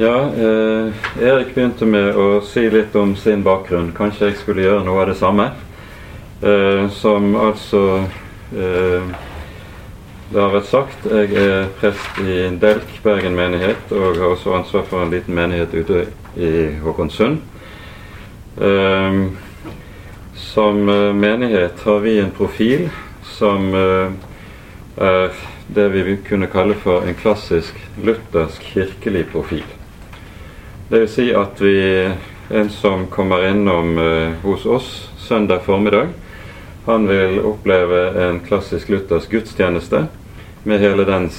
Ja, eh, Erik begynte med å si litt om sin bakgrunn. Kanskje jeg skulle gjøre noe av det samme. Eh, som altså eh, Det har vært sagt, jeg er prest i Delk Bergen menighet og har også ansvar for en liten menighet ute i Håkonsund. Eh, som eh, menighet har vi en profil som eh, er det vi kunne kalle for en klassisk luthersk kirkelig profil. Det vil si at vi, en som kommer innom eh, hos oss søndag formiddag, han vil oppleve en klassisk luthersk gudstjeneste med hele dens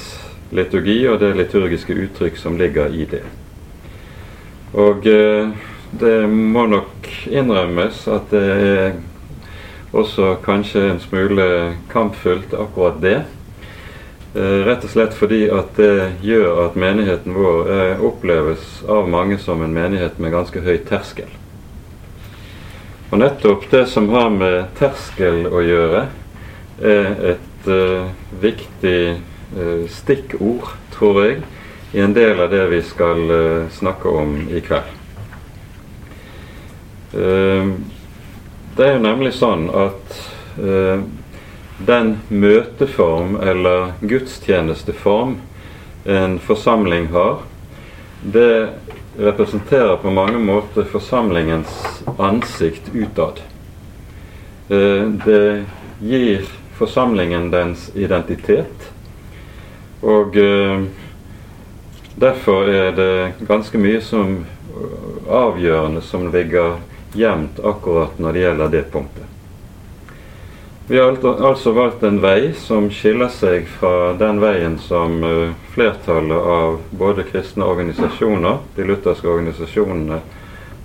liturgi og det liturgiske uttrykk som ligger i det. Og eh, det må nok innrømmes at det er også kanskje en smule kampfullt, akkurat det. Eh, rett og slett fordi at det gjør at menigheten vår eh, oppleves av mange som en menighet med ganske høy terskel. Og nettopp det som har med terskel å gjøre, er et uh, viktig uh, stikkord, tror jeg, i en del av det vi skal uh, snakke om i kveld. det er jo nemlig sånn at den møteform eller gudstjenesteform en forsamling har, det representerer på mange måter forsamlingens ansikt utad. Eh, det gir forsamlingen dens identitet. Og eh, derfor er det ganske mye som avgjørende som ligger gjemt akkurat når det gjelder det punktet. Vi har altså valgt en vei som skiller seg fra den veien som eh, flertallet av både kristne organisasjoner, de lutherske organisasjonene,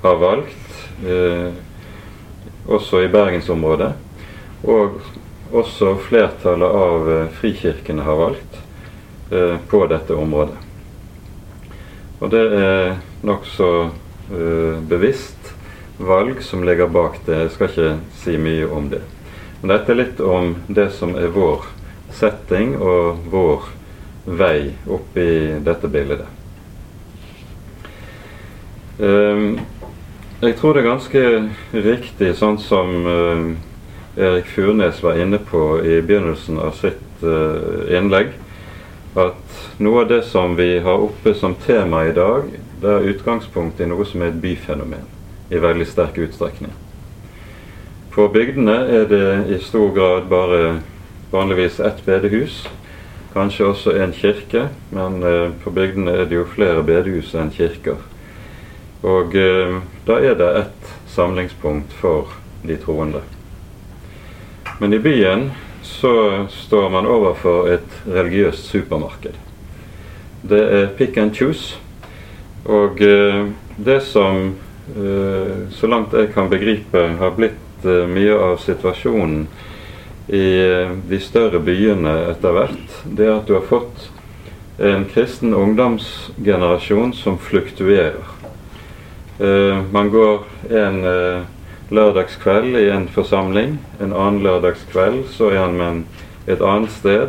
har valgt, eh, også i bergensområdet, og også flertallet av eh, frikirkene har valgt eh, på dette området. Og det er nokså eh, bevisst valg som ligger bak det. Jeg skal ikke si mye om det. Men dette er litt om det som er vår setting og vår vei oppi dette bildet. Um, jeg tror det er ganske riktig, sånn som uh, Erik Furnes var inne på i begynnelsen av sitt uh, innlegg, at noe av det som vi har oppe som tema i dag, det er utgangspunkt i noe som er et byfenomen i veldig sterk utstrekning. På bygdene er det i stor grad bare vanligvis ett bedehus. Kanskje også en kirke, men eh, på bygdene er det jo flere bedehus enn kirker. Og eh, da er det ett samlingspunkt for de troende. Men i byen så står man overfor et religiøst supermarked. Det er pick and choose. Og eh, det som, så langt jeg kan begripe, har blitt Eh, mye av situasjonen i eh, de større byene etter hvert, det er at du har fått en kristen ungdomsgenerasjon som fluktuerer. Eh, man går en lørdagskveld i en forsamling, en annen lørdagskveld så er man et annet sted.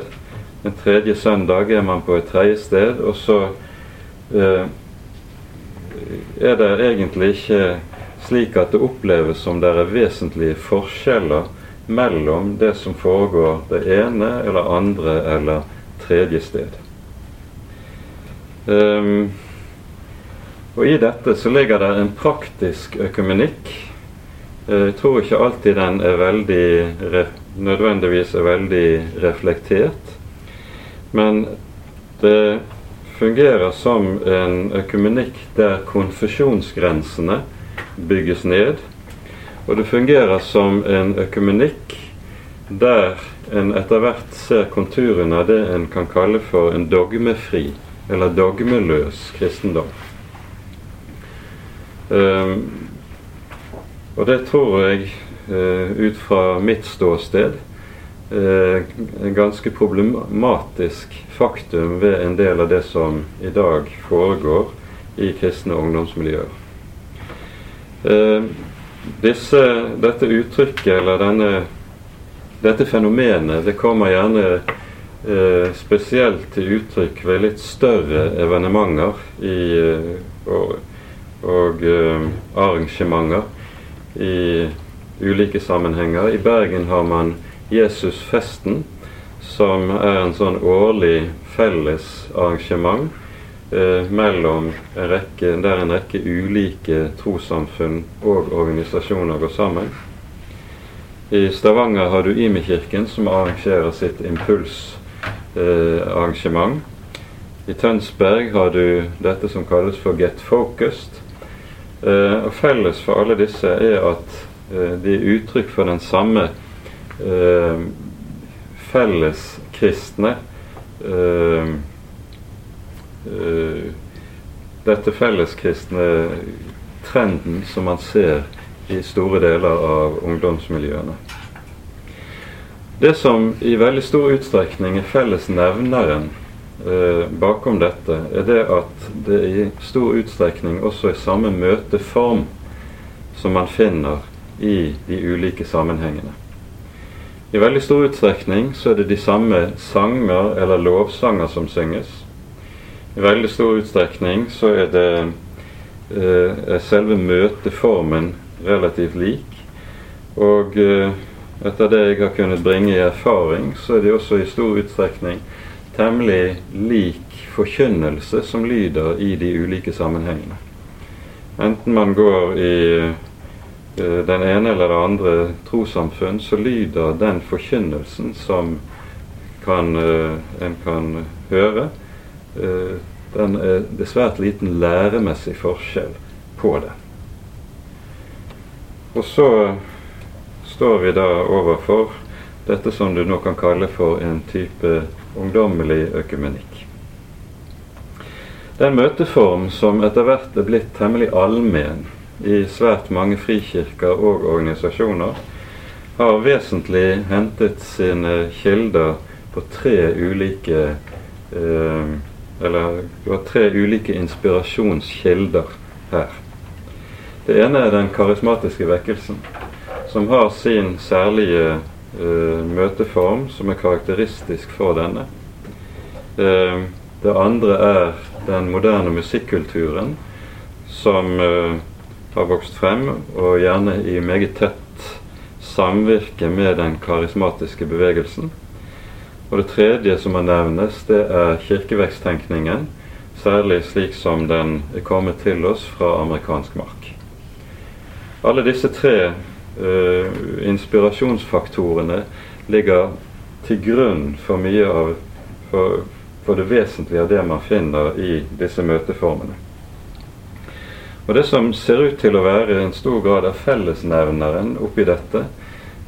En tredje søndag er man på et tredje sted, og så er det egentlig ikke slik at det oppleves som det er vesentlige forskjeller mellom det som foregår det ene eller andre eller tredje sted. Um, og I dette så ligger det en praktisk økumenikk. Jeg tror ikke alltid den er veldig nødvendigvis er veldig reflektert. Men det fungerer som en økumenikk der konfesjonsgrensene bygges ned. Og det fungerer som en økumenikk der en etter hvert ser konturene av det en kan kalle for en dogmefri eller dogmeløs kristendom. Um, og det tror jeg, uh, ut fra mitt ståsted, uh, en ganske problematisk faktum ved en del av det som i dag foregår i kristne ungdomsmiljøer. Eh, disse, dette uttrykket, eller denne, dette fenomenet, det kommer gjerne eh, spesielt til uttrykk ved litt større evenementer i, eh, og, og eh, arrangementer i ulike sammenhenger. I Bergen har man Jesusfesten, som er en sånn årlig felles arrangement eh, mellom en rekke, der en rekke ulike trossamfunn og organisasjoner går sammen. I Stavanger har du Imi-kirken, som arrangerer sitt impulsarrangement. Eh, I Tønsberg har du dette som kalles for Get Focused. Eh, og Felles for alle disse er at eh, de er uttrykk for den samme felleskristne eh, eh, Dette felleskristne trenden som man ser i store deler av ungdomsmiljøene. Det som i veldig stor utstrekning er fellesnevneren eh, bakom dette, er det at det i stor utstrekning også er samme møteform som man finner i de ulike sammenhengene. I veldig stor utstrekning så er det de samme sanger eller lovsanger som synges. I veldig stor utstrekning så er det eh, selve møteformen relativt lik. Og eh, etter det jeg har kunnet bringe i erfaring, så er det også i stor utstrekning temmelig lik forkynnelse som lyder i de ulike sammenhengene. Enten man går i eh, den ene eller det andre trossamfunn, så lyder den forkynnelsen som kan, eh, en kan høre, den er, det er svært liten læremessig forskjell på det. Og så står vi da overfor dette som du nå kan kalle for en type ungdommelig økumenikk. Det er en møteform som etter hvert er blitt temmelig allmenn i svært mange frikirker og organisasjoner, har vesentlig hentet sine kilder på tre ulike eh, Eller du har tre ulike inspirasjonskilder her. Det ene er den karismatiske vekkelsen, som har sin særlige uh, møteform som er karakteristisk for denne. Uh, det andre er den moderne musikkulturen, som uh, har vokst frem, og gjerne i meget tett samvirke med den karismatiske bevegelsen. Og det tredje som må nevnes, det er kirkeveksttenkningen, særlig slik som den er kommet til oss fra amerikansk mark. Alle disse tre uh, inspirasjonsfaktorene ligger til grunn for mye av for, for, det vesentlige av det man finner i disse møteformene. Og Det som ser ut til å være en stor grad av fellesnevneren oppi dette,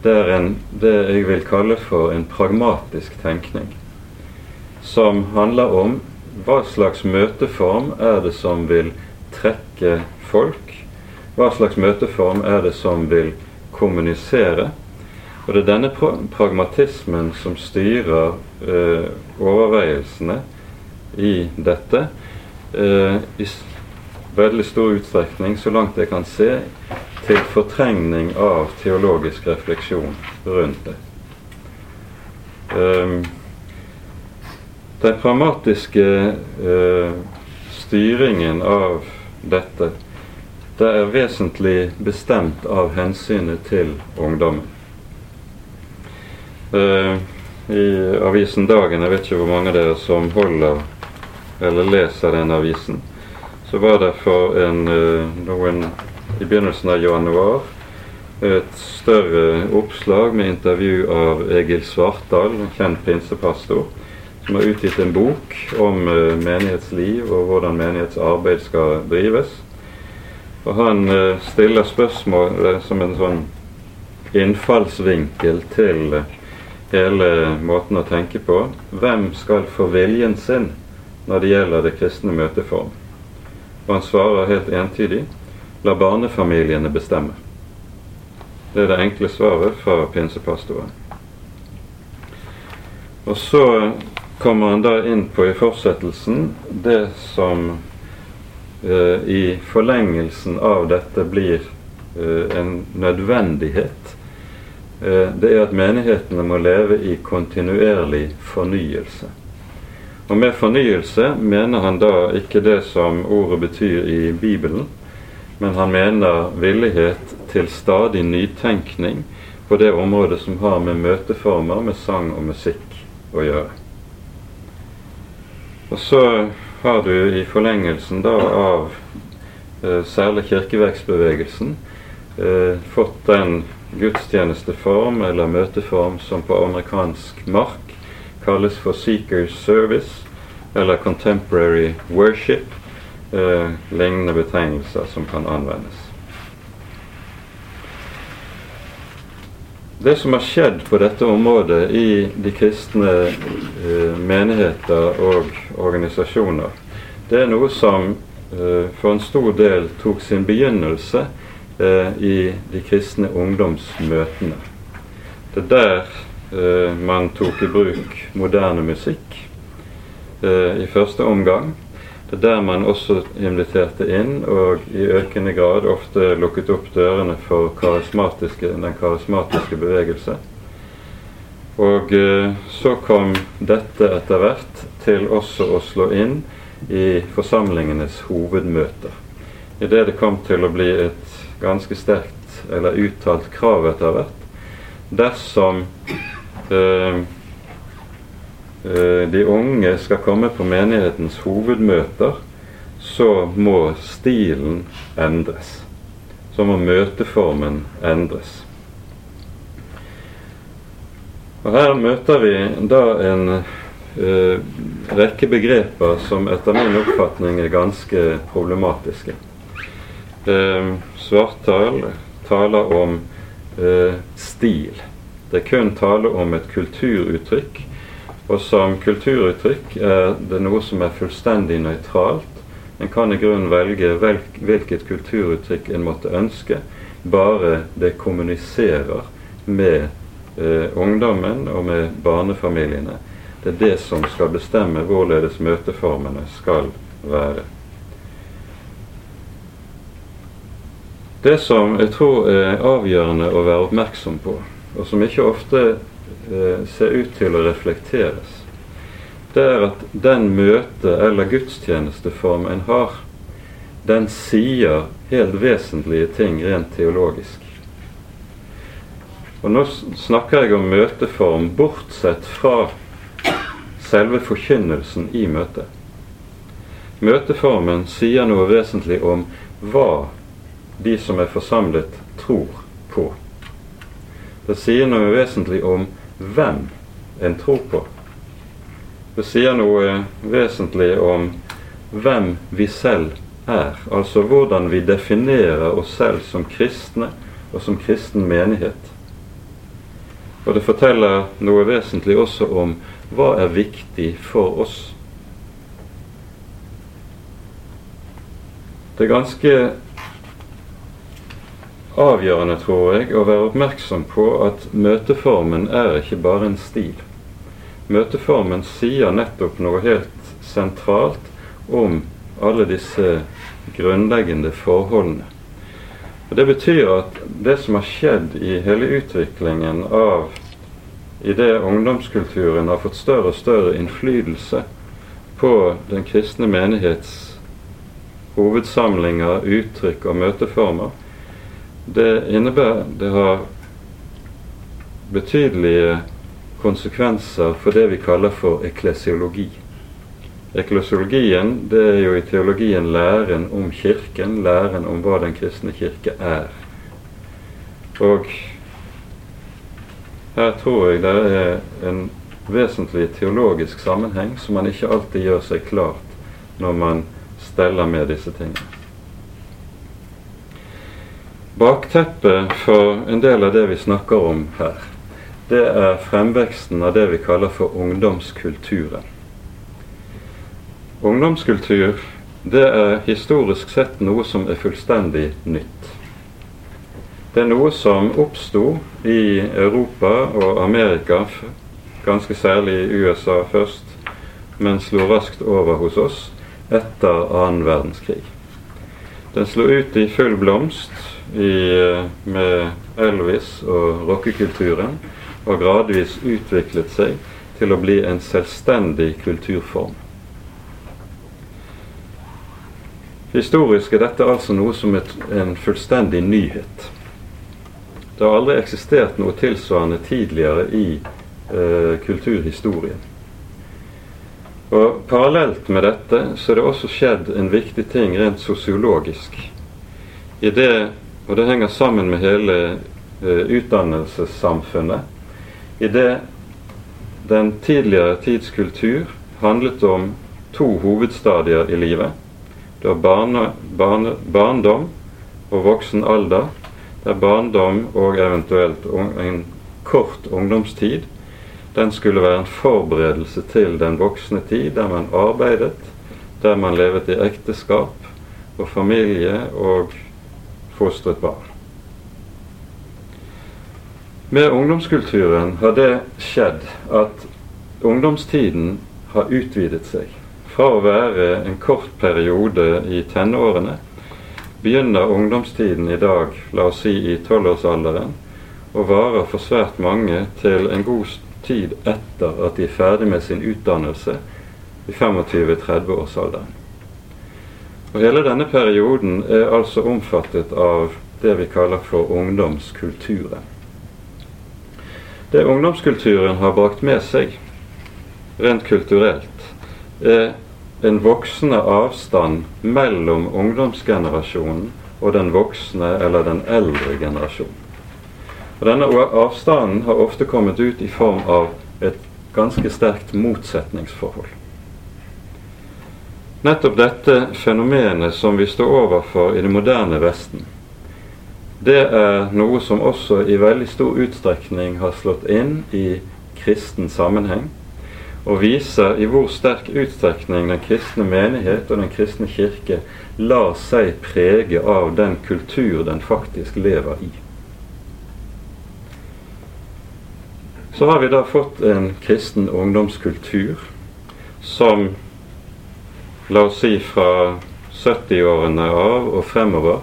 det er en, det jeg vil kalle for en pragmatisk tenkning. Som handler om hva slags møteform er det som vil trekke folk hva slags møteform er det som vil kommunisere? Og det er denne pragmatismen som styrer eh, overveielsene i dette eh, i veldig stor utstrekning, så langt jeg kan se, til fortrengning av teologisk refleksjon rundt det. Um, den pragmatiske uh, styringen av dette det er vesentlig bestemt av hensynet til ungdommen. Uh, I avisen Dagen, jeg vet ikke hvor mange av dere som holder eller leser den avisen, så var det for en, uh, noen i begynnelsen av januar et større oppslag med intervju av Egil Svartdal, en kjent pinsepastor, som har utgitt en bok om uh, menighetsliv og hvordan menighetsarbeid skal drives. Og han eh, stiller spørsmål eh, som en sånn innfallsvinkel til eh, hele måten å tenke på. Hvem skal få viljen sin når det gjelder det kristne møteform? Og han svarer helt entydig la barnefamiliene bestemme. Det er det enkle svaret fra pinsepastoren. Og så kommer han da inn på i fortsettelsen det som Eh, i forlengelsen av dette blir eh, en nødvendighet, eh, det er at menighetene må leve i kontinuerlig fornyelse. Og med fornyelse mener han da ikke det som ordet betyr i Bibelen, men han mener villighet til stadig nytenkning på det området som har med møteformer, med sang og musikk å gjøre. Og så har du i forlengelsen da av eh, særlig kirkeverksbevegelsen eh, fått den gudstjenesteform eller møteform som på amerikansk mark kalles for Seekers Service eller Contemporary Worship, eh, lignende betegnelser som kan anvendes. Det som har skjedd på dette området i de kristne eh, menigheter og organisasjoner, det er noe som eh, for en stor del tok sin begynnelse eh, i de kristne ungdomsmøtene. Det er der eh, man tok i bruk moderne musikk eh, i første omgang. Det er der man også inviterte inn, og i økende grad ofte lukket opp dørene for karismatiske, den karismatiske bevegelse. Og eh, så kom dette etter hvert til også å slå inn i forsamlingenes hovedmøter. Idet det kom til å bli et ganske sterkt eller uttalt krav etter hvert dersom eh, de unge skal komme på menighetens hovedmøter, så må stilen endres. Så må møteformen endres. Og Her møter vi da en eh, rekke begreper som etter min oppfatning er ganske problematiske. Eh, Svartdal taler om eh, stil. Det er kun tale om et kulturuttrykk og som kulturuttrykk er det noe som er fullstendig nøytralt. En kan i grunnen velge hvilket kulturuttrykk en måtte ønske, bare det kommuniserer med eh, ungdommen og med barnefamiliene. Det er det som skal bestemme hvorledes møteformene skal være. Det som jeg tror er avgjørende å være oppmerksom på, og som ikke ofte ser ut til å reflekteres, det er at den møte- eller gudstjenesteform en har, den sier helt vesentlige ting rent teologisk. Og Nå snakker jeg om møteform bortsett fra selve forkynnelsen i møtet. Møteformen sier noe vesentlig om hva de som er forsamlet, tror. Det sier noe vesentlig om hvem en tror på. Det sier noe vesentlig om hvem vi selv er, altså hvordan vi definerer oss selv som kristne og som kristen menighet. Og det forteller noe vesentlig også om hva er viktig for oss. Det er ganske avgjørende, tror jeg, å være oppmerksom på at møteformen er ikke bare en stil. Møteformen sier nettopp noe helt sentralt om alle disse grunnleggende forholdene. Og Det betyr at det som har skjedd i hele utviklingen av idet ungdomskulturen har fått større og større innflytelse på den kristne menighets hovedsamlinger, uttrykk og møteformer, det innebærer Det har betydelige konsekvenser for det vi kaller for eklesiologi. Eklesiologien det er jo i teologien læren om Kirken, læren om hva den kristne kirke er. Og her tror jeg det er en vesentlig teologisk sammenheng som man ikke alltid gjør seg klart når man steller med disse tingene. Bakteppet for en del av det vi snakker om her, det er fremveksten av det vi kaller for ungdomskulturen. Ungdomskultur det er historisk sett noe som er fullstendig nytt. Det er noe som oppsto i Europa og Amerika, ganske særlig i USA først, men slo raskt over hos oss etter annen verdenskrig. Den slo ut i full blomst med Elvis og rockekulturen, og gradvis utviklet seg til å bli en selvstendig kulturform. Historisk er dette altså noe som et, en fullstendig nyhet. Det har aldri eksistert noe tilsvarende tidligere i eh, kulturhistorien. Og Parallelt med dette så er det også skjedd en viktig ting rent sosiologisk. I det, og det henger sammen med hele eh, utdannelsessamfunnet. I det den tidligere tids kultur handlet om to hovedstadier i livet. Det var barne, barne, barndom og voksen alder der barndom og eventuelt en kort ungdomstid den skulle være en forberedelse til den voksne tid, der man arbeidet, der man levet i ekteskap og familie og fostret barn. Med ungdomskulturen har det skjedd at ungdomstiden har utvidet seg. Fra å være en kort periode i tenårene begynner ungdomstiden i dag, la oss si i tolvårsalderen, og varer for svært mange til en god tid etter at de er ferdig med sin utdannelse i 25-30-årsalderen. Og Hele denne perioden er altså omfattet av det vi kaller for ungdomskulturen. Det ungdomskulturen har brakt med seg, rent kulturelt, er en voksende avstand mellom ungdomsgenerasjonen og den voksne eller den eldre generasjonen. Og Denne avstanden har ofte kommet ut i form av et ganske sterkt motsetningsforhold. Nettopp dette fenomenet som vi står overfor i det moderne Vesten, det er noe som også i veldig stor utstrekning har slått inn i kristen sammenheng, og viser i hvor sterk utstrekning den kristne menighet og den kristne kirke lar seg prege av den kultur den faktisk lever i. Så har vi da fått en kristen ungdomskultur som, la oss si fra 70-årene av og fremover,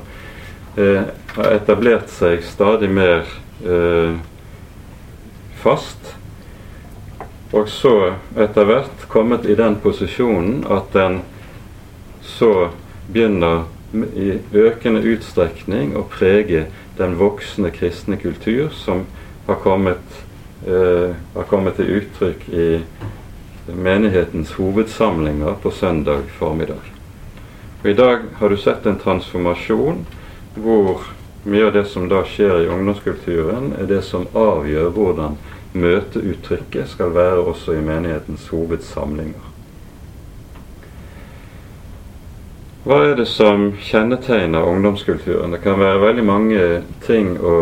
eh, har etablert seg stadig mer eh, fast og så etter hvert kommet i den posisjonen at den så begynner i økende utstrekning å prege den voksne kristne kultur som har kommet, eh, har kommet til uttrykk i menighetens hovedsamlinger på søndag formiddag. Og I dag har du sett en transformasjon hvor mye av det som da skjer i ungdomskulturen, er det som avgjør hvordan møteuttrykket skal være også i menighetens hovedsamlinger. Hva er det som kjennetegner ungdomskulturen? Det kan være veldig mange ting å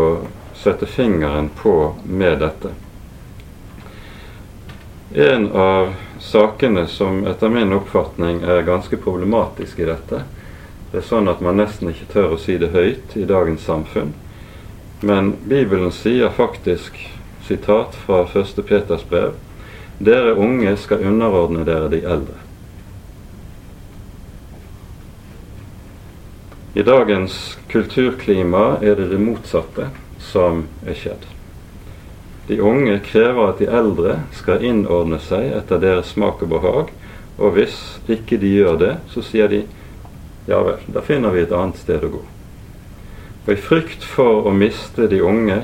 sette fingeren på med dette. En av sakene som etter min oppfatning er ganske problematisk i dette, det er sånn at man nesten ikke tør å si det høyt i dagens samfunn, men Bibelen sier faktisk sitat fra 1. Peters brev. Dere unge skal underordne dere de eldre. I dagens kulturklima er det det motsatte som er skjedd. De unge krever at de eldre skal innordne seg etter deres smak og behag, og hvis ikke de gjør det, så sier de ja vel, da finner vi et annet sted å gå. Og i frykt for å miste de unge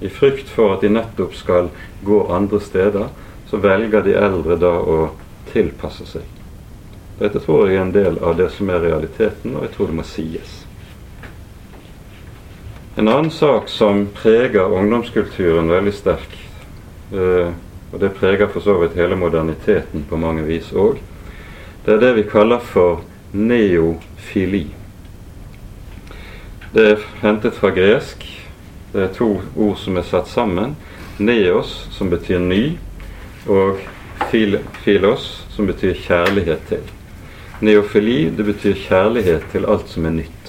i frykt for at de nettopp skal gå andre steder, så velger de eldre da å tilpasse seg. Dette tror jeg er en del av det som er realiteten, og jeg tror det må sies. En annen sak som preger ungdomskulturen veldig sterkt, eh, og det preger for så vidt hele moderniteten på mange vis òg, det er det vi kaller for neofili. Det er hentet fra gresk det er to ord som er satt sammen. Neos, som betyr ny, og filos, som betyr kjærlighet til. Neofili, det betyr kjærlighet til alt som er nytt.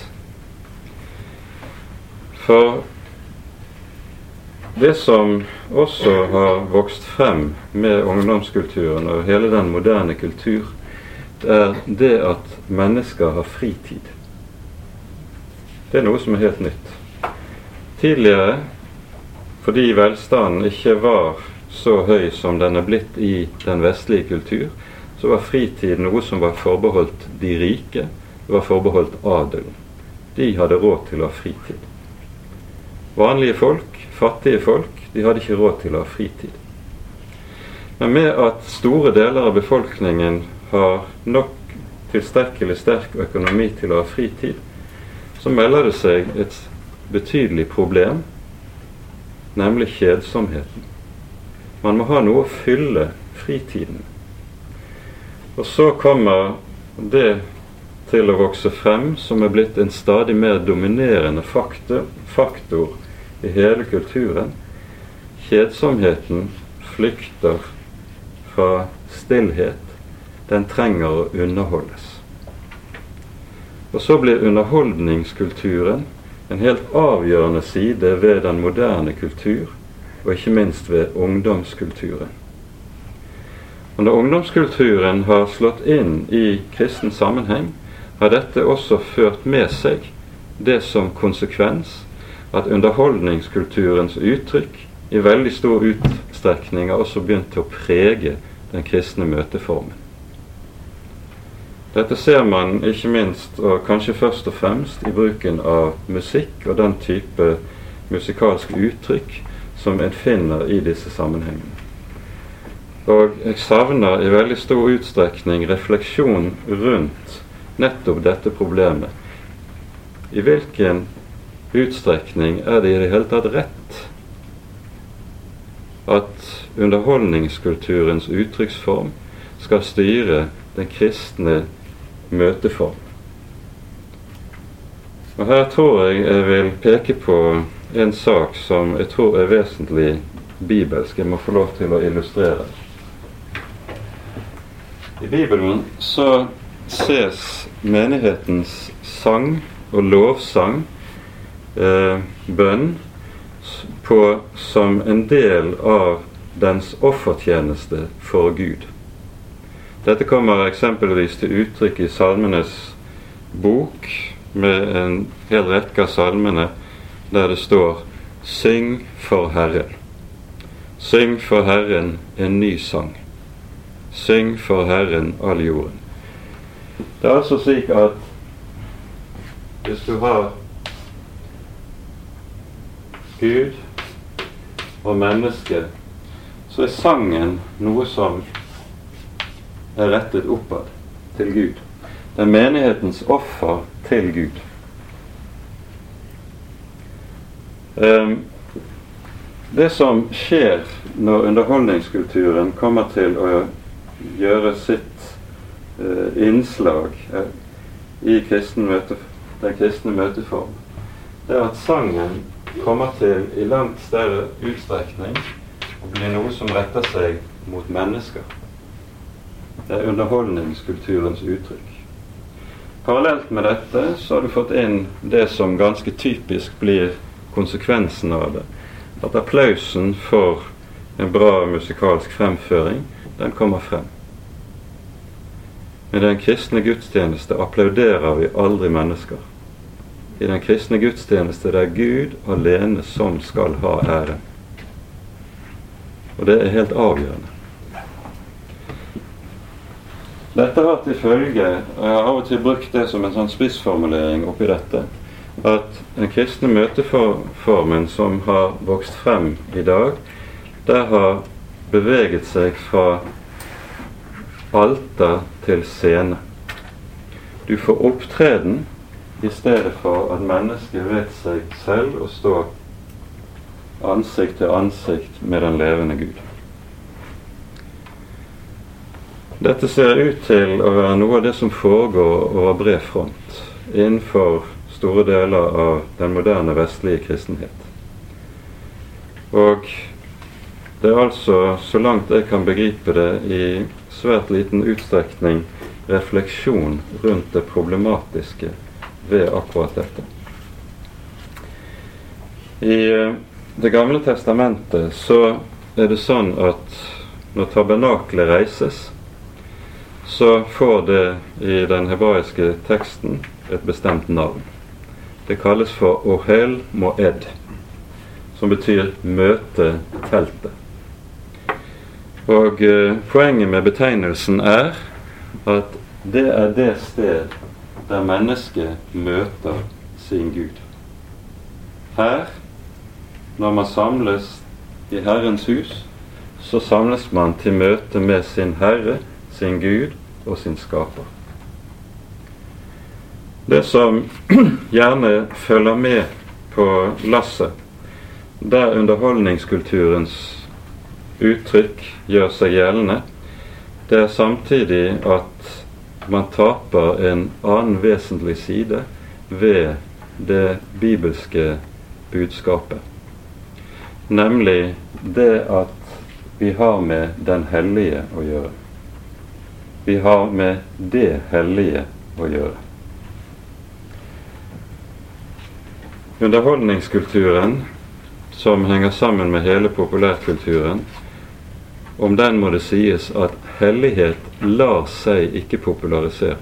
For det som også har vokst frem med ungdomskulturen og hele den moderne kultur, det er det at mennesker har fritid. Det er noe som er helt nytt. Tidligere, fordi velstanden ikke var så høy som den er blitt i den vestlige kultur, så var fritid noe som var forbeholdt de rike. Det var forbeholdt adelen. De hadde råd til å ha fritid. Vanlige folk, fattige folk, de hadde ikke råd til å ha fritid. Men med at store deler av befolkningen har nok tilstrekkelig sterk økonomi til å ha fritid, så melder det seg et betydelig problem, nemlig kjedsomheten. Man må ha noe å fylle fritiden Og så kommer det til å vokse frem som er blitt en stadig mer dominerende faktor, faktor i hele kulturen. Kjedsomheten flykter fra stillhet. Den trenger å underholdes. Og så blir underholdningskulturen en helt avgjørende side ved den moderne kultur, og ikke minst ved ungdomskulturen. Og Når ungdomskulturen har slått inn i kristen sammenheng, har dette også ført med seg det som konsekvens at underholdningskulturens uttrykk i veldig stor utstrekning har også begynt å prege den kristne møteformen. Dette ser man ikke minst, og kanskje først og fremst, i bruken av musikk og den type musikalsk uttrykk som en finner i disse sammenhengene. Og jeg savner i veldig stor utstrekning refleksjon rundt nettopp dette problemet. I hvilken utstrekning er det i det hele tatt rett at underholdningskulturens uttrykksform skal styre den kristne møteform. Og Her tror jeg jeg vil peke på en sak som jeg tror er vesentlig bibelsk. Jeg må få lov til å illustrere. I Bibelen så ses menighetens sang og lovsang, eh, bønn, på som en del av dens offertjeneste for Gud. Dette kommer eksempelvis til uttrykk i Salmenes bok, med en hel rekke av salmene der det står 'Syng for Herren'. Syng for Herren en ny sang. Syng for Herren all jorden. Det er altså slik at hvis du har Gud og menneske, så er sangen noe som er rettet oppad til Gud. Det er menighetens offer til Gud. Ehm, det som skjer når underholdningskulturen kommer til å gjøre sitt eh, innslag eh, i kristen møte, den kristne møteform, det er at sangen kommer til i langt større utstrekning å bli noe som retter seg mot mennesker. Det er underholdningskulturens uttrykk. Parallelt med dette så har du fått inn det som ganske typisk blir konsekvensen av det. At applausen for en bra musikalsk fremføring, den kommer frem. Med den kristne gudstjeneste applauderer vi aldri mennesker. I den kristne gudstjeneste det er Gud alene som skal ha æren. Og det er helt avgjørende. Dette har til følge Jeg har av og til brukt det som en sånn spissformulering oppi dette. At den kristne møteformen som har vokst frem i dag, der har beveget seg fra alter til scene. Du får opptreden i stedet for at mennesket vet seg selv å stå ansikt til ansikt med den levende Gud. Dette ser ut til å være noe av det som foregår over bred front innenfor store deler av den moderne vestlige kristenhet. Og det er altså, så langt jeg kan begripe det, i svært liten utstrekning refleksjon rundt det problematiske ved akkurat dette. I eh, Det gamle testamentet så er det sånn at når tabernaklet reises, så får det i den hebraiske teksten et bestemt navn. Det kalles for ohel moed, som betyr møte teltet. Og eh, poenget med betegnelsen er at det er det sted der mennesket møter sin Gud. Her, når man samles i Herrens hus, så samles man til møte med sin Herre, sin Gud og sin Skaper. Det som gjerne følger med på lasset, der underholdningskulturens uttrykk gjør seg gjeldende, det er samtidig at man taper en annen vesentlig side ved det bibelske budskapet. Nemlig det at vi har med Den hellige å gjøre. Vi har med det hellige å gjøre. Underholdningskulturen, som henger sammen med hele populærkulturen, om den må det sies at hellighet lar seg ikke popularisere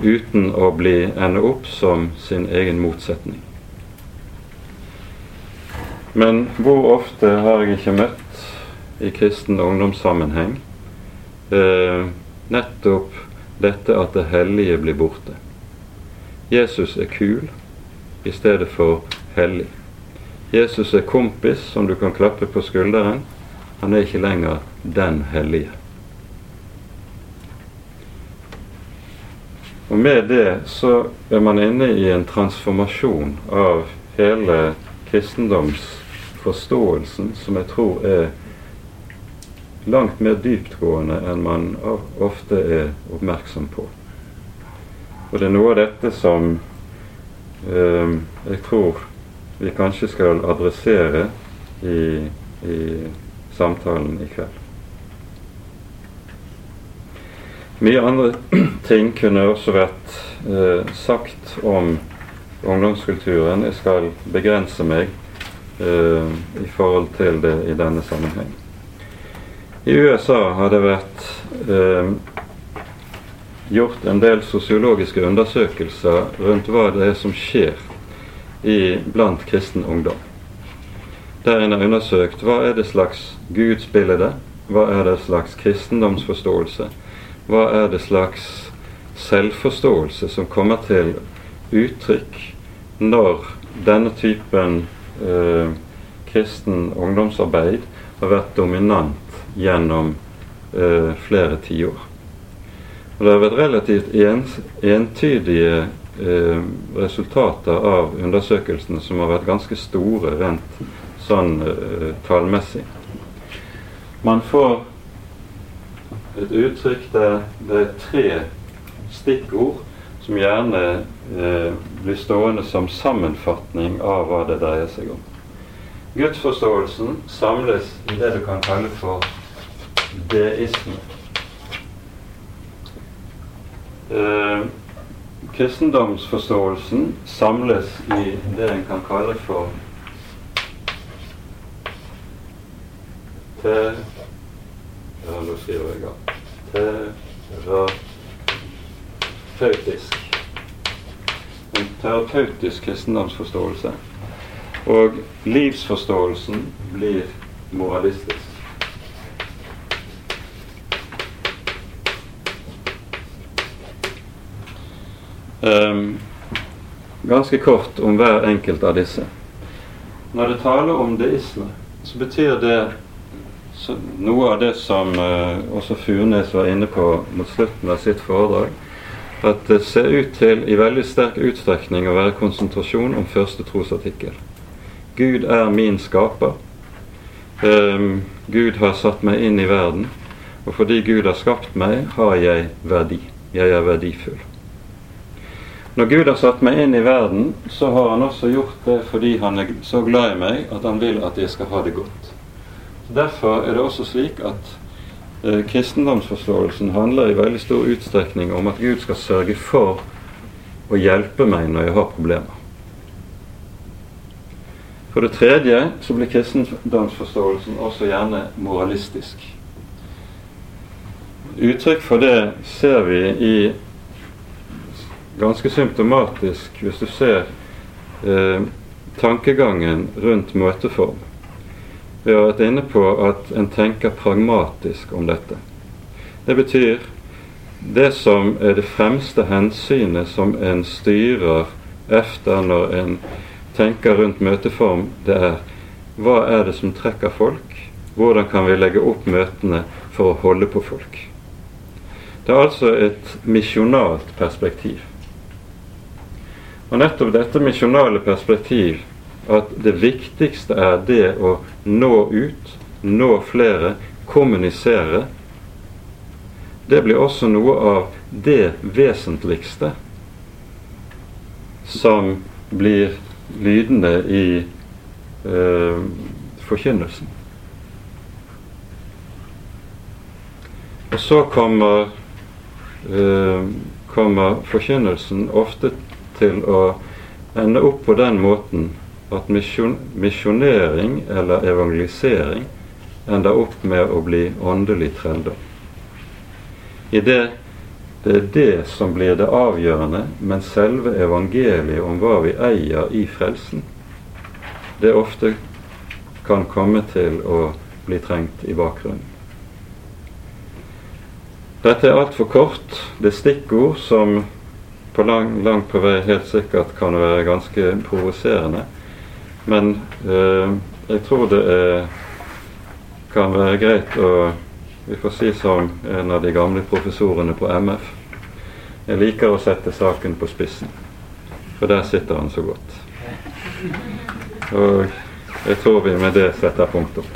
uten å bli ende opp som sin egen motsetning. Men hvor ofte har jeg ikke møtt i kristen ungdomssammenheng eh, nettopp dette at det hellige blir borte. Jesus er kul i stedet for hellig. Jesus er kompis som du kan klappe på skulderen. Han er ikke lenger den hellige. Og med det så er man inne i en transformasjon av hele kristendomsforståelsen, som jeg tror er langt mer dyptgående enn man ofte er oppmerksom på. Og det er noe av dette som eh, jeg tror vi kanskje skal adressere i, i samtalen i kveld. Mye andre ting kunne også vært eh, sagt om ungdomskulturen. Jeg skal begrense meg eh, i forhold til det i denne sammenheng. I USA har det vært eh, gjort en del sosiologiske undersøkelser rundt hva det er som skjer i, blant kristen ungdom. Der en har undersøkt hva er det slags gudsbilde, hva er det slags kristendomsforståelse, hva er det slags selvforståelse som kommer til uttrykk når denne typen eh, kristen ungdomsarbeid har vært dominant gjennom eh, flere tiår. Og det har vært relativt entydige eh, resultater av undersøkelsene som har vært ganske store rent sånn eh, tallmessig. Man får et uttrykk der det er tre stikkord som gjerne eh, blir stående som sammenfatning av hva det dreier seg om. Gudsforståelsen samles i det du kan kalle for deisme. eh, kristendomsforståelsen samles i det en kan kalle for te, ja, nå skriver jeg. Terapeutisk. En terapeutisk kristendomsforståelse. Og livsforståelsen blir moralistisk. Um, ganske kort om hver enkelt av disse. Når det taler om deisme, så betyr det så, noe av det som uh, også Furnes var inne på mot slutten av sitt foredrag, at det ser ut til i veldig sterk utstrekning å være konsentrasjon om første trosartikkel. Gud er min skaper. Um, Gud har satt meg inn i verden, og fordi Gud har skapt meg, har jeg verdi. Jeg er verdifull. Når Gud har satt meg inn i verden, så har han også gjort det fordi han er så glad i meg at han vil at jeg skal ha det godt. Derfor er det også slik at eh, kristendomsforståelsen handler i veldig stor utstrekning om at Gud skal sørge for å hjelpe meg når jeg har problemer. For det tredje så blir kristendomsforståelsen også gjerne moralistisk. Uttrykk for det ser vi i ganske symptomatisk hvis du ser eh, tankegangen rundt møteform. Vi har vært inne på at en tenker pragmatisk om dette. Det betyr det som er det fremste hensynet som en styrer efter når en tenker rundt møteform, det er hva er det som trekker folk? Hvordan kan vi legge opp møtene for å holde på folk? Det er altså et misjonalt perspektiv. Og nettopp dette misjonale perspektiv, at det viktigste er det å nå ut, nå flere, kommunisere, det blir også noe av det vesentligste som blir lydende i eh, forkynnelsen. Og så kommer, eh, kommer forkynnelsen ofte til å ende opp på den måten at misjonering eller evangelisering ender opp med å bli åndelig trelldom. I det det er det som blir det avgjørende, men selve evangeliet om hva vi eier i frelsen, det ofte kan komme til å bli trengt i bakgrunnen. Dette er altfor kort. Det er stikkord som på lang, langt på vei helt sikkert kan være ganske provoserende. Men eh, jeg tror det er, kan være greit å Vi får si som en av de gamle professorene på MF. Jeg liker å sette saken på spissen, for der sitter han så godt. Og jeg tror vi med det setter punktum.